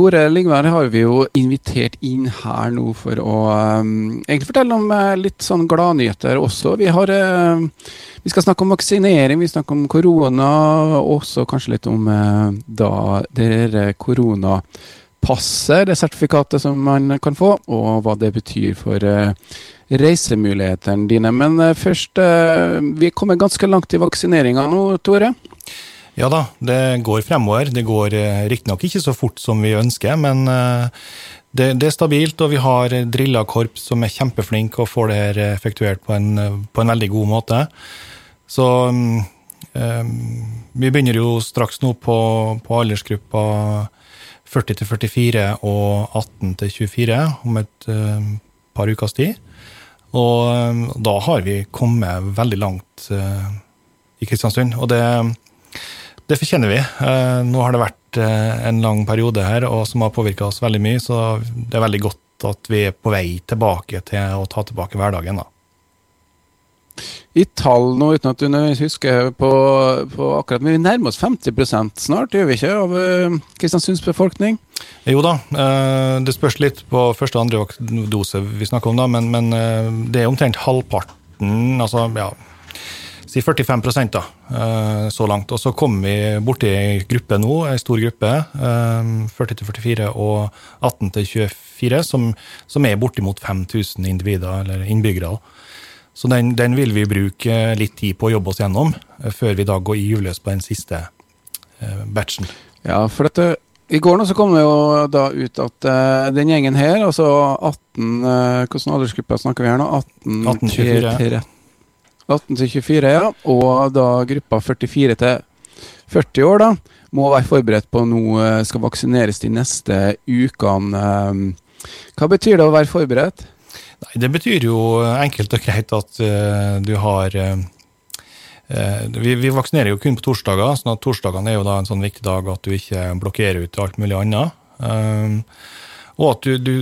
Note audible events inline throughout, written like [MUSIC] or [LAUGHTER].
Tore Lyngvær har vi jo invitert inn her nå for å um, egentlig fortelle om uh, litt sånn gladnyheter også. Vi, har, uh, vi skal snakke om vaksinering, vi snakker om korona, og også kanskje litt om uh, da det koronapasset, det sertifikatet som man kan få, og hva det betyr for reisemulighetene dine. Men først, vi kommer ganske langt i vaksineringa nå, Tore. Ja da, det går fremover. Det går eh, riktignok ikke så fort som vi ønsker, men eh, det, det, er stabilt, og vi har drilla korps som er kjempeflinke og får det her effektuert på en, på en veldig god måte. Så um, vi begynner jo straks nå på, på aldersgruppa 40 til 44 og 18 til 24 om et um, par ukers tid. Og um, da har vi kommet veldig langt uh, i Kristiansund. Og det det fortjener vi. Eh, nå har det vært eh, en lang periode her og som har påvirka oss veldig mye, så det er veldig godt at vi er på vei tilbake til å ta tilbake hverdagen. da. I tall nå, uten at du husker på, på akkurat, men vi nærmer oss 50% snart, gjør vi ikke, av uh, Kristiansunds befolkning? Jo da, det spørs litt på første og andre dose vi snakker om, da, men, men det er omtrent halvparten, altså ja, si 45 da, eh, så langt. Og så kommer vi borti ei gruppe nå, ei stor gruppe, 40 44 og 18 24, som, som er bortimot 5000 individer, eller innbyggere. Så den, den, vil vi bruke litt tid på å jobbe oss gjennom, eh, før vi da går i juleløs på den siste eh, batchen. Ja, for dette i går nå så kom det jo da ut at uh, den gjengen her, altså 18 uh, Hvilken aldersgruppe snakker vi her nå? 18, 18 24. 18 til 24, ja. Og da gruppa 44 til 40 år, da, må være forberedt på noe skal vaksineres de neste ukene. Eh, hva betyr det å være forberedt? Nei, Det betyr jo enkelt og greit at uh, du har uh, vi, vi, vaksinerer jo kun på torsdager, sånn at torsdagene er jo da en sånn viktig dag at du ikke blokkerer ut alt mulig annet. Um, og at du, du,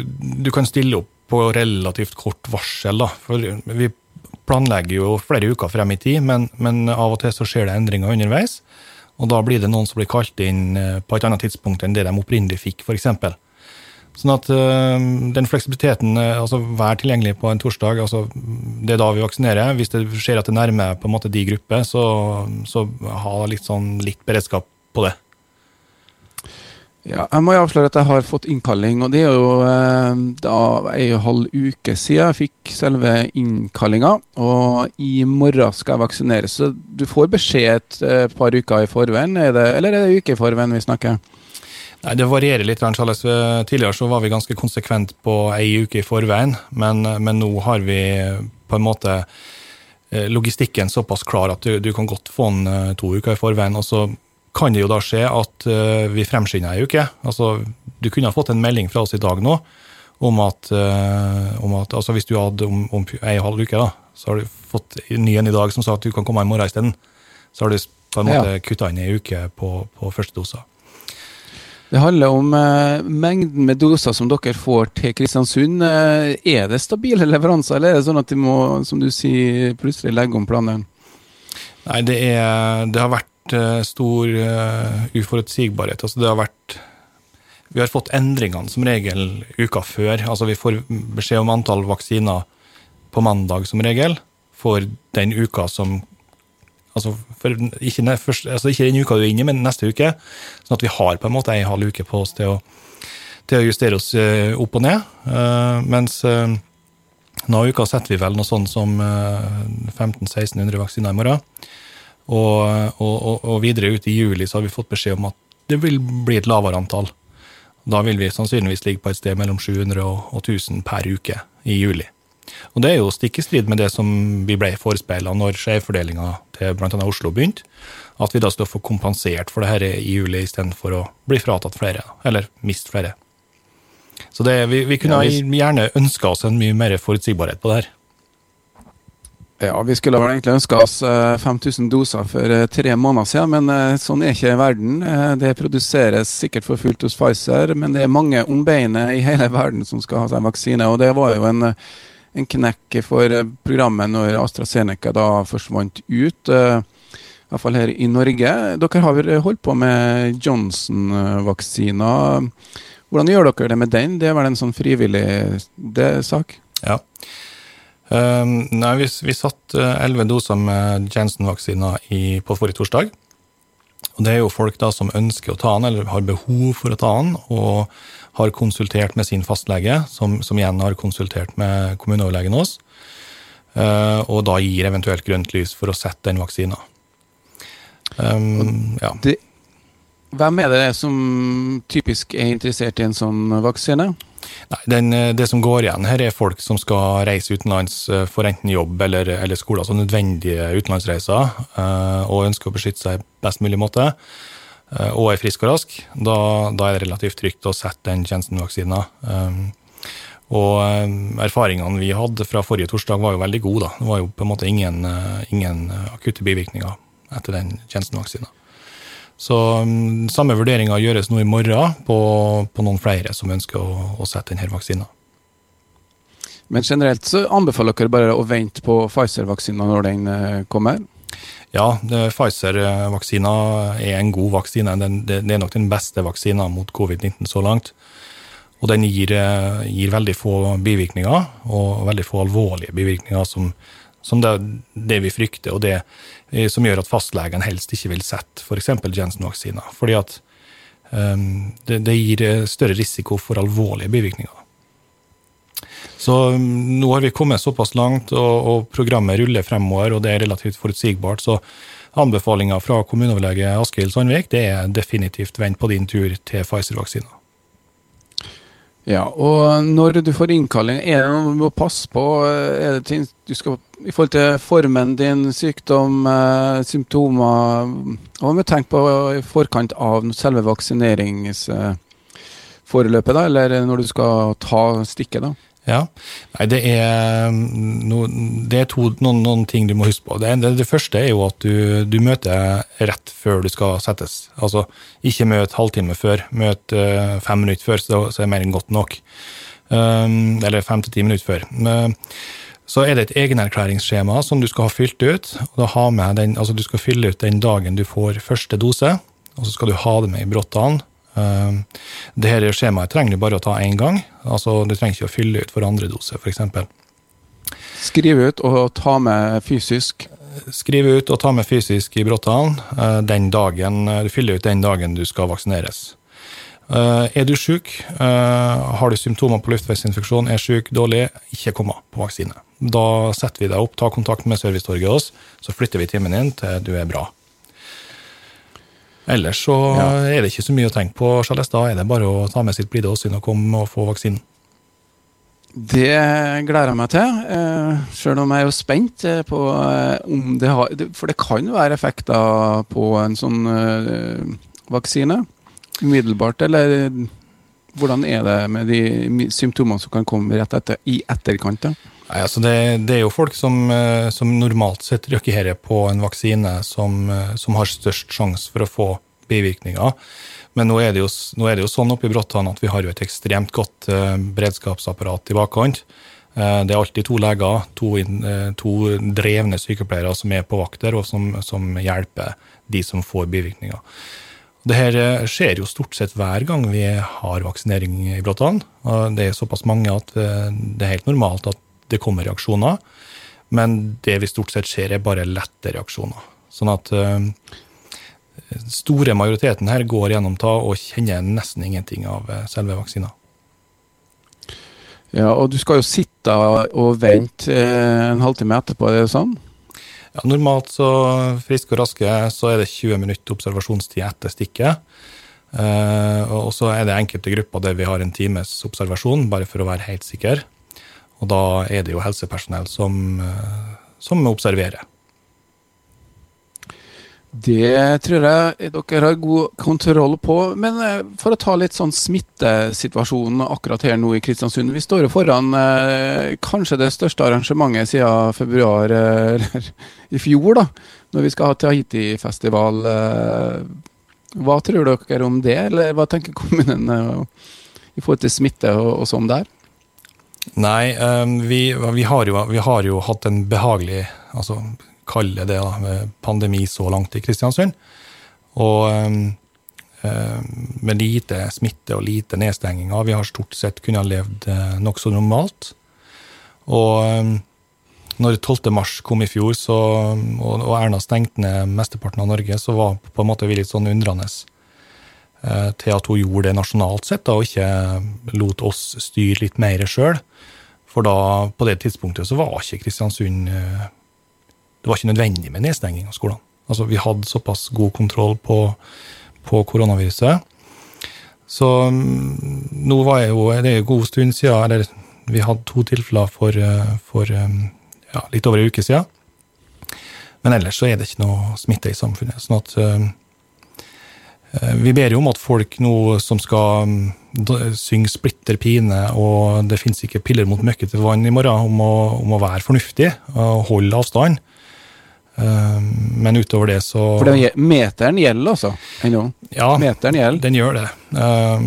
du, kan stille opp på relativt kort varsel. da, for vi planlegger jo flere uker frem i tid, men, men, av og til så skjer det endringer underveis. Og da blir det noen som blir kalt inn eh, på et annet tidspunkt enn det de opprinnelig fikk, f.eks. Sånn at uh, den fleksibiliteten, eh, altså vær tilgjengelig på en torsdag, altså det er da vi vaksinerer. Hvis det skjer at det nærmer på en måte de grupper, så, så ha litt, sånn, litt beredskap på det. Ja, jeg må jo avsløre at jeg har fått innkalling, og det er jo eh, da en halv uke siden jeg fikk selve innkallinga. Og i morgen skal jeg vaksineres, så du får beskjed et eh, par uker i forveien, er det, eller er det uke i forveien vi snakker? Nei, Det varierer litt. Charles. Tidligere så var vi ganske konsekvent på ei uke i forveien, men, men nå har vi på en måte eh, logistikken såpass klar at du, du kan godt få den to uker i forveien. og så kan det jo da skje at uh, vi fremskynder ei uke. Altså, du kunne ha fått en melding fra oss i dag nå om at, uh, om at altså Hvis du hadde om, om ei halv uke, da, så har du fått ny en i dag som sa at du kan komme i morgen isteden. Så har du på en måte ja. kutta inn ei uke på, på første dose. Det handler om eh, mengden med doser som dere får til Kristiansund. Eh, er det stabile leveranser, eller er det sånn at de må som du sier, plutselig legge om planen? Nei, det, er, det har vært Eh, stor uh, uforutsigbarhet. Altså det har vært Vi har fått endringene som regel uka før. Altså vi får beskjed om antall vaksiner på mandag som regel for den uka som Altså, ikke, altså ikke, den uka du er inne i, men neste uke. Sånn at vi har på en måte ei halv uke på oss til å, til å justere oss uh, opp og ned. Uh, mens uh, nå uka setter vi vel noe sånn som 1500-1600 vaksiner i morgen. Og, og, og, videre ut i juli så har vi fått beskjed om at det vil bli et lavere antall. Da vil vi sannsynligvis ligge på et sted mellom 700 og 1000 per uke i juli. Og det er jo stikk i strid med det som vi ble forespeila når skjevfordelinga til bl.a. Oslo begynte. At vi da skal få kompensert for det her i juli istedenfor å bli fratatt flere, eller miste flere. Så det, vi, vi kunne ja, vi... gjerne ønska oss en mye mer forutsigbarhet på det her. Ja, Vi skulle vel egentlig ønska oss 5000 eh, doser for eh, tre måneder siden, men eh, sånn er ikke verden. Det produseres sikkert for fullt hos Pfizer, men det er mange om beinet i hele [LAUGHS] verden som skal ha seg vaksine. og Det var jo en, en knekk for programmet når AstraZeneca da forsvant ut. I hvert fall her i Norge. Dere har holdt på med Johnson-vaksiner. Hvordan gjør dere det med den? Det er vel en sånn frivillig sak? Ja. Um, nei, vi, vi satt elleve doser med Janssen-vaksiner på forrige torsdag. Og Det er jo folk da som ønsker å ta den, eller har behov for å ta den, og har konsultert med sin fastlege, som, som igjen har konsultert med kommuneoverlegen hos, uh, og da gir eventuelt grønt lys for å sette den vaksina. Um, ja. Hvem er det som typisk er interessert i en sånn vaksine? Nei, den, Det som går igjen her, er folk som skal reise utenlands eh, for enten jobb eller, eller skole, altså nødvendige utenlandsreiser, uh, og ønsker å beskytte seg best mulig måte, og er frisk og rask. Da, da, er det relativt trygt å sette den Jensen-vaksina. Og erfaringene vi hadde fra forrige torsdag, var jo veldig gode. Da. Det var jo på en måte ingen, ingen akutte bivirkninger etter den Jensen-vaksina. Så um, samme vurderinger gjøres nå i morgen på, på noen flere som ønsker å, å sette denne vaksina. Men generelt så anbefaler dere bare å vente på Pfizer-vaksina når den eh, kommer? Ja, Pfizer-vaksina er en god vaksine. Den, det, det, er nok den beste vaksina mot covid-19 så langt. Og den gir, eh, gir, veldig få bivirkninger, og veldig få alvorlige bivirkninger som, som det, det, vi frykter, og det eh, som gjør at fastlegen helst ikke vil sette f.eks. Jensen-vaksina. Fordi at um, det, det, gir eh, større risiko for alvorlige bivirkninger. Så um, nå har vi kommet såpass langt, og, og, programmet ruller fremover, og det er relativt forutsigbart. Så anbefalinga fra kommuneoverlege Askild Sandvik det er definitivt vent på din tur til Pfizer-vaksina. Ja, og når du får innkalling, er det noe du må passe på? Er det ting du skal i forhold til formen din, sykdom, eh, symptomer Hva må du tenke på i forkant av selve vaksineringsforløpet, da, eller når du skal ta stikket? da? Ja, Nei, det er, no, det er to, noen, noen, ting du må huske på. Det, det, det første er jo at du, du, møter rett før du skal settes. Altså, ikke møt halvtime før, møt uh, fem minutter før, så, så er det mer enn godt nok. Um, eller fem til ti minutter før. Uh, så er det et egenerklæringsskjema som du skal ha fylt ut. og ha med den, altså Du skal fylle ut den dagen du får første dose, og så skal du ha det med i brottene. Um, det her skjemaet trenger du bare å ta én gang. altså Du trenger ikke å fylle ut for andre dose, f.eks. Skrive ut og ta med fysisk? Skrive ut og ta med fysisk i brottene uh, den dagen, du fyller ut den dagen du skal vaksineres. Uh, er du syk, uh, har du symptomer på luftveisinfeksjon, er syk, dårlig, ikke kom på vaksine. Da setter vi deg opp, tar kontakt med servicetorget oss, så flytter vi timen din til du er bra. Ellers så ja. er det ikke så mye å tenke på, Charles. Da er det bare å ta med sitt blide åsyn og komme og få vaksinen. Det gleder jeg meg til, eh, sjøl om jeg er jo spent eh, på eh, om det har For det kan være effekter på en sånn eh, vaksine umiddelbart, eller hvordan er det med de symptomene som kan komme rett etter, i etterkant? da? Nei, altså det, det, er jo folk som, eh, som normalt sett reagerer på en vaksine som, eh, som, har størst sjanse for å få bivirkninger. Men nå er det jo, er det jo sånn oppe i Bråttan at vi har jo et ekstremt godt uh, beredskapsapparat i bakkant. Det er alltid to leger, to, to, drevne sykepleiere som er på vakt der, og som, som hjelper de som får bivirkninger. Det her skjer jo stort sett hver gang vi har vaksinering i Bråtan. Det er såpass mange at det er helt normalt at det kommer reaksjoner. Men det vi stort sett ser, er bare lette reaksjoner. Sånn at uh, store majoriteten her går gjennom ta og kjenner nesten ingenting av selve vaksina. Ja, og du skal jo sitte og vente en halvtime etterpå, er det sånn? Ja, Normalt så friske og raske så er det 20 minutter observasjonstid etter stikket. og så er det enkelte grupper der vi har en times observasjon, bare for å være helt sikker. Og da er det jo helsepersonell som, eh, som observerer. Det tror jeg dere har god kontroll på. Men eh, for å ta litt sånn smittesituasjonen akkurat her nå i Kristiansund. Vi står jo foran eh, kanskje det største arrangementet siden februar eh, [LAUGHS] i fjor, da. Når vi skal ha Tahiti-festival. Eh, hva tror dere om det, eller hva tenker kommunen eh, i forhold til smitte og, og sånn der? Nei, vi, vi, har jo, vi, har jo, hatt en behagelig altså Kall det da, pandemi så langt i Kristiansund. Og um, eh, med lite smitte og lite nedstenginger. Vi har stort sett kunnet levd eh, nokså normalt. Og når 12. mars kom i fjor, så, og, Erna stengte ned mesteparten av Norge, så var på en måte vi litt sånn undrende til at hun gjorde det nasjonalt sett, og ikke lot oss styre litt mer sjøl. For da, på det tidspunktet så var ikke Kristiansund Det var ikke nødvendig med nedstenging av skolene. Altså, vi hadde såpass god kontroll på, på koronaviruset. Så mm, nå var jeg jo Det er en god stund siden, eller vi hadde to tilfeller for, eh, for mm, ja, litt over en uke siden. Men ellers så er det ikke noe smitte i samfunnet. sånn at uh, vi ber jo om at folk nå som skal um, synge splitter pine, og det fins ikke piller mot møkkete vann i morgen, om å, om å være fornuftig og holde avstand. Eh, men utover det så For den, meteren gjelder, altså? Ennå? Ja, meteren gjelder. den gjør det. Eh,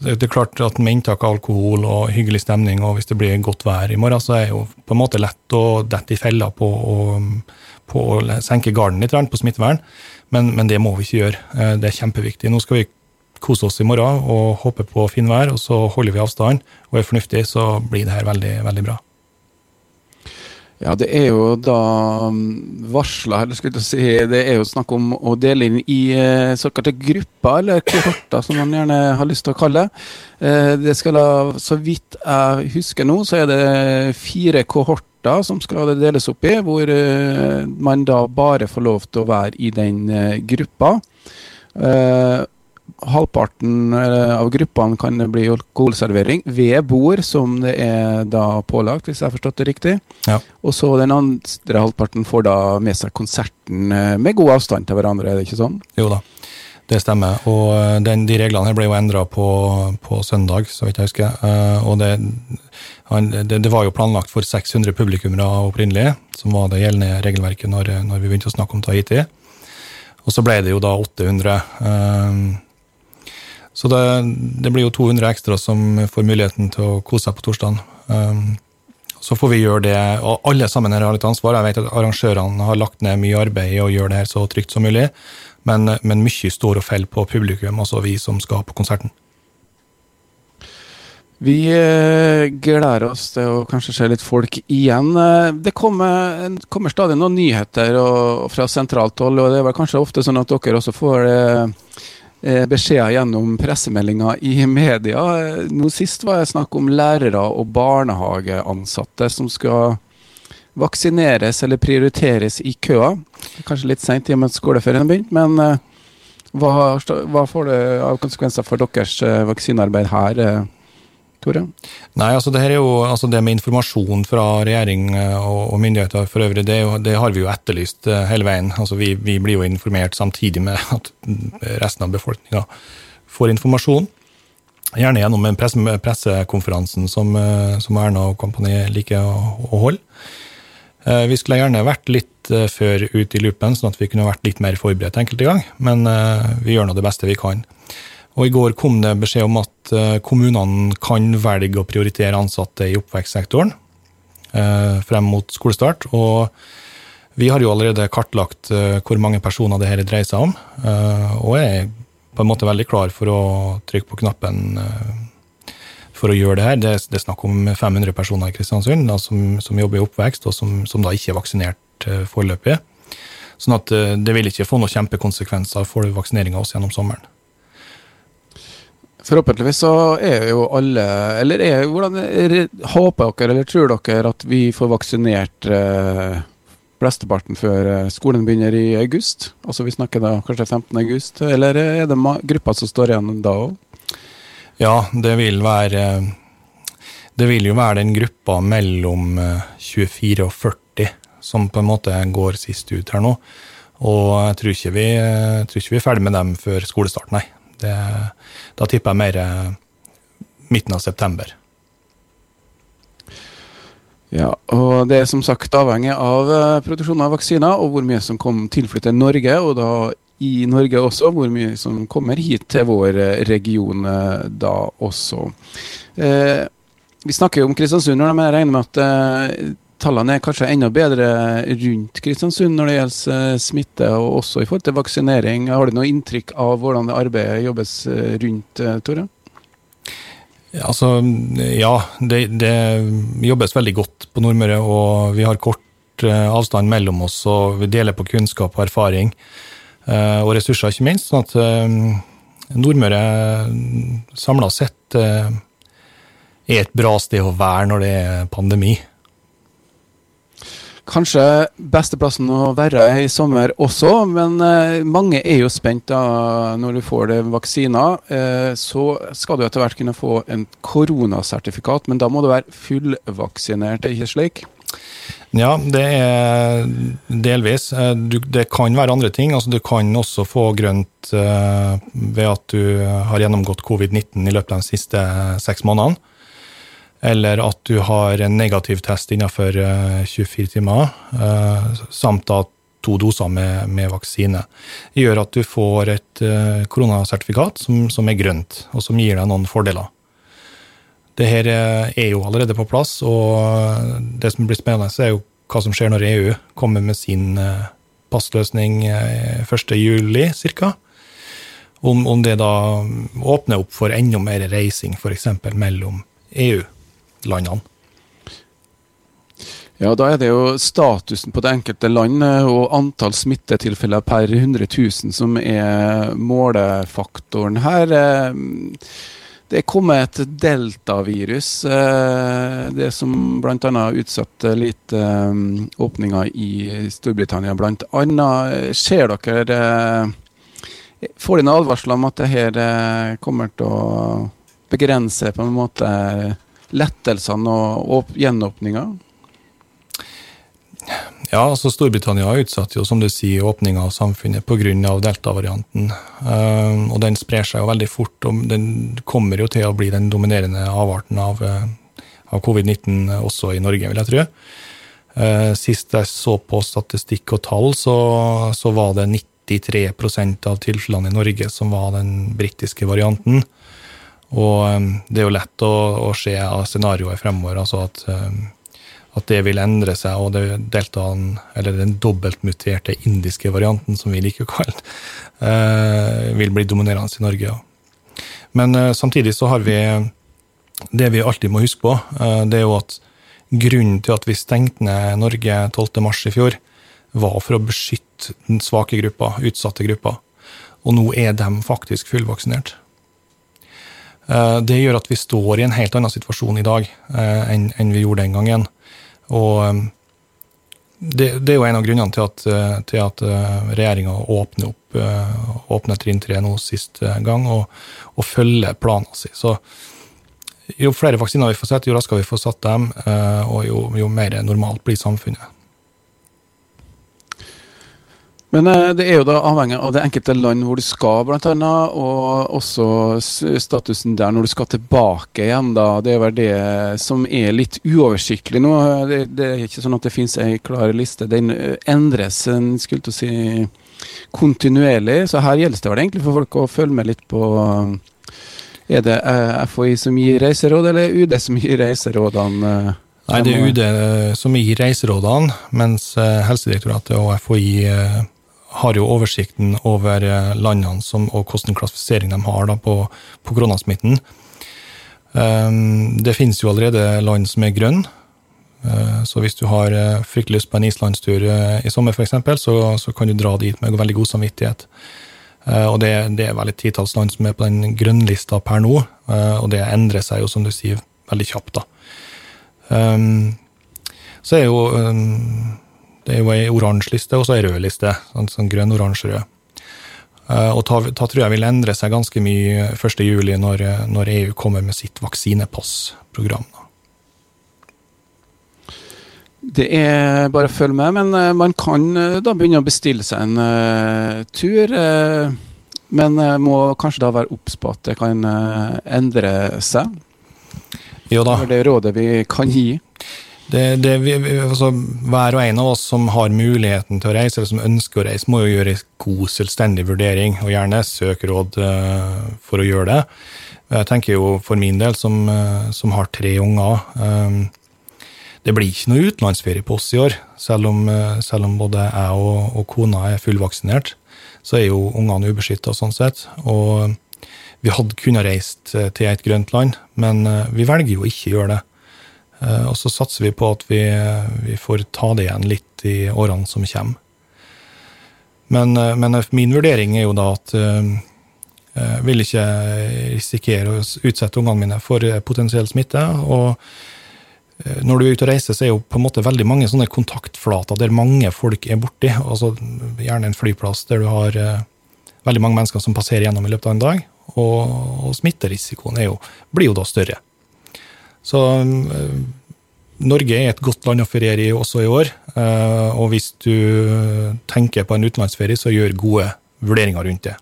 det er klart at Med inntak av alkohol og hyggelig stemning, og hvis det blir godt vær i morgen, så er det jo på en måte lett å dette i fella på, på, å senke garden litt på smittevern. Men, men, det må vi ikke gjøre. Eh, det er kjempeviktig. Nå skal vi kose oss i morgen og håpe på finvær, og så holder vi avstand og er fornuftig, så blir det her veldig, veldig bra. Ja, det er jo da um, varsla, eller skulle jeg si, det er jo snakk om å dele inn i eh, såkalte grupper, eller kohorter, som man gjerne har lyst til å kalle det. Eh, det skal da, Så vidt jeg husker nå, så er det fire kohorter som skal deles opp i, hvor eh, man da bare får lov til å være i den gruppa halvparten eh, av gruppene kan det bli alkoholservering ved bord, som det er da pålagt, hvis jeg har forstått det riktig. Ja. Og så den andre halvparten får da med seg konserten eh, med god avstand til hverandre, er det ikke sånn? Jo da, det stemmer. Og eh, den, de reglene her ble jo endra på, på, søndag, så vidt jeg husker. Og det, det, det, var jo planlagt for 600 publikummere opprinnelig, som var det gjeldende regelverket når, når vi begynte å snakke om Tahiti. Og så ble det jo da 800. Så det, det, blir jo 200 ekstra som får muligheten til å kose seg på torsdagen. Um, så får vi gjøre det, og alle sammen har litt ansvar. Jeg vet at arrangørene har lagt ned mye arbeid i å gjøre det her så trygt som mulig, men, men mye står og faller på publikum, altså vi som skal på konserten. Vi eh, gleder oss til å kanskje se litt folk igjen. Eh, det kommer, kommer stadig noen nyheter og, fra sentralt hold, og det er vel kanskje ofte sånn at dere også får det Eh, beskjeder gjennom pressemeldinger i media. Nå sist var det snakk om lærere og barnehageansatte som skal vaksineres eller prioriteres i køa. Kanskje litt seint i og med at skoleferien har begynt, men eh, hva, hva, får det av konsekvenser for deres eh, vaksinearbeid her? Tore? Nei, altså det her er jo altså det med informasjon fra regjering eh, og, og myndigheter for øvrig, det, det, har vi jo etterlyst eh, hele veien. Altså vi, vi, blir jo informert samtidig med at resten av befolkninga får informasjon. Gjerne gjennom en presse, pressekonferansen som, eh, som, Erna og kompani liker å, å holde. Vi skulle gjerne vært litt før ut i loopen, sånn at vi kunne vært litt mer forberedt enkelte gang, men vi gjør nå det beste vi kan. Og I går kom det beskjed om at eh, kommunene kan velge å prioritere ansatte i oppvekstsektoren eh, frem mot skolestart. og Vi har jo allerede kartlagt eh, hvor mange personer det her dreier seg om, og er på en måte veldig klar for å trykke på knappen for å gjøre det her. Det, er snakk om 500 personer i Kristiansund da, som, som, jobber i oppvekst, og som, som da ikke er vaksinert foreløpig. Sånn at det vil ikke få noen kjempekonsekvenser for vaksineringa også gjennom sommeren. Forhåpentligvis så er jo alle Eller er, hvordan håper dere eller tror dere at vi får vaksinert eh, flesteparten før eh, skolen begynner i august? Altså vi snakker da kanskje 15. august, eller er det grupper som står igjen da òg? Ja, det vil være Det vil jo være den gruppa mellom 24 eh, og 40 som på en måte går sist ut her nå. Og jeg tror ikke vi, tror ikke vi er ferdig med dem før skolestart, nei. Det, da tipper jeg mer eh, midten av september. Ja, og Det er som sagt avhengig av uh, produksjonen av vaksiner og hvor mye som kom tilflytter Norge, og da i Norge også, hvor mye som kommer hit til vår uh, region da også. vi snakker jo om Kristiansund, men jeg regner med at tallene er kanskje enda bedre rundt Kristiansund når det gjelder smitte, og også i forhold til vaksinering. Har du noe inntrykk av hvordan det arbeidet jobbes rundt, Tore? Altså, ja. Det, det jobbes veldig godt på Nordmøre, og vi har kort avstand mellom oss, og vi deler på kunnskap og erfaring. Og ressurser, ikke minst. sånn at Nordmøre samla sett er et bra sted å være når det er pandemi. Kanskje beste plassen å være i sommer også, men eh, mange er jo spent da når du får det vaksiner. Eh, så skal du etter hvert kunne få en koronasertifikat, men da må du være fullvaksinert, er ikke slik? Ja, det er delvis. Du, det kan være andre ting. Altså, du kan også få grønt ved at du har gjennomgått covid-19 i løpet av de siste seks månedene eller at du har en negativ test innenfor 24 eh, timer, eh, samt da to doser med, med, vaksine. Det gjør at du får et eh, koronasertifikat som, som, er grønt, og som gir deg noen fordeler. Det her er jo allerede på plass, og det som blir spennende, er jo hva som skjer når EU kommer med sin passløsning 1.7 ca. Om, om det da åpner opp for enda mer reising, f.eks. mellom EU landene? Ja, Da er det jo statusen på det enkelte land eh, og antall smittetilfeller per 100 000 som er målefaktoren her. Eh, det er kommet et deltavirus, eh, det som bl.a. utsatte litt åpninger i Storbritannia. Blant annet. Ser dere Får dere en advarsel om at det her kommer til å begrense på en måte lettelsene og gjenåpninga? Ja, altså Storbritannia har utsatt jo, som du sier, åpninga av samfunnet pga. delta-varianten. Uh, og den sprer seg jo veldig fort, og den kommer jo til å bli den dominerende avarten av, uh, av covid-19 også i Norge, vil jeg tro. Uh, sist jeg så på statistikk og tall, så, så var det 93% av tilfellene i Norge som var den britiske varianten. Og um, det er jo lett å, å se av scenarioet fremover, altså at, um, at, det vil endre seg, og det deltaen, eller den dobbeltmuterte indiske varianten, som vi liker å kalle det, uh, vil bli dominerende i Norge. Ja. Men uh, samtidig så har vi det vi alltid må huske på, uh, det er jo at grunnen til at vi stengte ned Norge 12.3 i fjor, var for å beskytte den svake gruppa, utsatte gruppa. Og nå er de faktisk fullvaksinert. Eh, det gjør at vi står i en helt annen situasjon i dag eh, enn vi gjorde den gangen. Og eh, det, er jo en av grunnene til at, til at regjeringa åpner opp åpner trinn tre nå sist gang, og, og følger planen sin. Så jo flere vaksiner vi får sett, jo raskere vi får satt dem, og jo, jo mer normalt blir samfunnet. Men eh, det er jo da avhengig av det enkelte land hvor du skal, blant annet, og også statusen der når du skal tilbake igjen. da. Det er vel det som er litt uoversiktlig nå. Det, det er ikke sånn at det finnes ei klar liste. Den eh, endres en skulle til å si, kontinuerlig. Så her gjelder det vel egentlig for folk å følge med litt på Er det eh, FHI som gir reiseråd, eller UD som gir reiserådene? Nei, det er UD som gir reiserådene, mens Helsedirektoratet og FHI har jo oversikten over eh, landene som, og hvilken klassifisering de har da, på, på koronasmitten. Um, det finnes jo allerede land som er grønne. Uh, så hvis du har uh, fryktelig lyst på en islandstur i sommer, f.eks., så, så kan du dra dit med veldig god samvittighet. og det, det, er vel et titalls land som er på den grønnlista per nå, og det endrer seg jo, som du sier, veldig kjapt. da. Um, så er jo um, det er jo ei oransje liste og så ei rød liste. Sånn, sånn grønn, oransje, rød. Uh, og da, tror jeg vil endre seg ganske mye 1.7 når, når EU kommer med sitt vaksinepassprogram. Det er bare å følge med, men uh, man kan uh, da begynne å bestille seg en tur. men må kanskje da være obs på at det kan endre seg. Jo da. Det er det rådet vi kan gi. Det, det, vi, altså, hver og en av oss som har muligheten til å reise, eller som ønsker å reise, må jo gjøre en god, selvstendig vurdering, og gjerne søke råd uh, for å gjøre det. Jeg tenker jo for min del, som, uh, som har tre unger um, det blir ikke noe utenlandsferie på oss i år. Selv om, selv om både jeg og, og, kona er fullvaksinert, så er jo ungene ubeskytta sånn sett. Og vi hadde kunnet reist til et grønt land, men vi velger jo ikke å gjøre det. Og så satser vi på at vi, vi får ta det igjen litt i årene som kommer. Men, men min vurdering er jo da at jeg eh, vil ikke risikere å utsette ungene mine for eh, potensiell smitte. og eh, når du er ute og reiser, så er jo på en måte veldig mange sånne kontaktflater der mange folk er borti. Altså, gjerne en flyplass der du har veldig mange mennesker som passerer gjennom i løpet av en dag. Og, og smitterisikoen jo, blir jo da større. Så Norge er et godt land å feriere i også i år. og hvis du tenker på en utenlandsferie, så gjør gode vurderinger rundt det.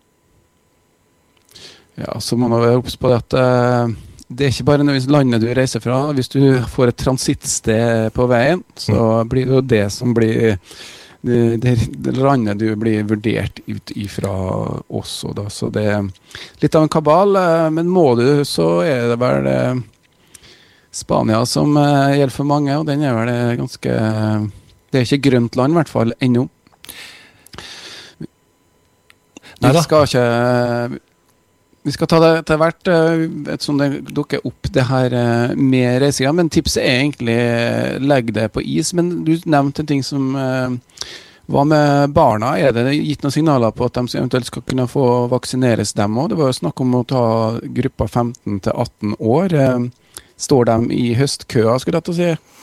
Ja, så må man være obs på det at uh, det er ikke bare landet du reiser fra. Hvis du får et transittsted på veien, så mm. blir det jo det som blir det, det, det, landet du blir vurdert ut ifra også, da. Så det er litt av en kabal. Men må du, så er det vel Spania som gjelder for mange, og den er vel ganske Det er ikke grønt land, i hvert fall, ennå. Vi skal ikke vi skal ta det etter hvert uh, som det dukker opp det her uh, med reisinga. Men tipset er egentlig uh, legg det på is. Men du nevnte en ting som Hva med barna? Er det gitt noen signaler på at de eventuelt skal kunne få vaksineres, dem òg? Det var jo snakk om å ta gruppa 15 til 18 år. Står de i høstkøa, skulle jeg til å si?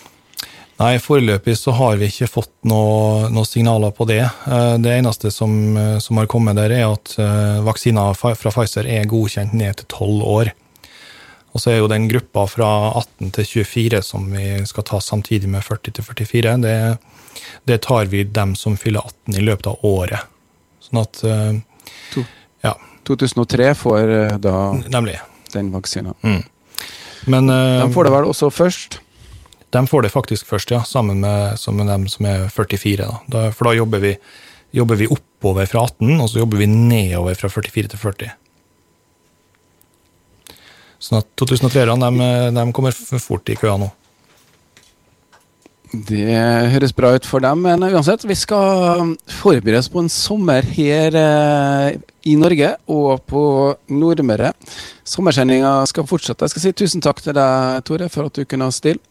Nei, foreløpig så har vi ikke fått noen noe signaler på det. Eh, det eneste som, eh, som, har kommet der, er at eh, vaksiner fra Pfizer er godkjent ned til 12 år. Og så er jo den gruppa fra 18 til 24 som vi skal ta samtidig med 40 til 44, det, det tar vi dem som fyller 18 i løpet av året. Sånn at ja. 2003 får da Nemlig. den vaksina. Mm. Men De får det vel også først? De får det faktisk først, ja, sammen med, med dem som er 44. Da. Da, for da jobber vi, jobber vi, oppover fra 18, og så jobber vi nedover fra 44 til 40. Sånn at 2003-erne de, de kommer fort i køa nå. Det høres bra ut for dem, men uansett, vi skal forberede oss på en sommer her eh, i Norge og på Nordmøre. Sommersendinga skal fortsette. Jeg skal si tusen takk til deg, Tore, for at du kunne stille.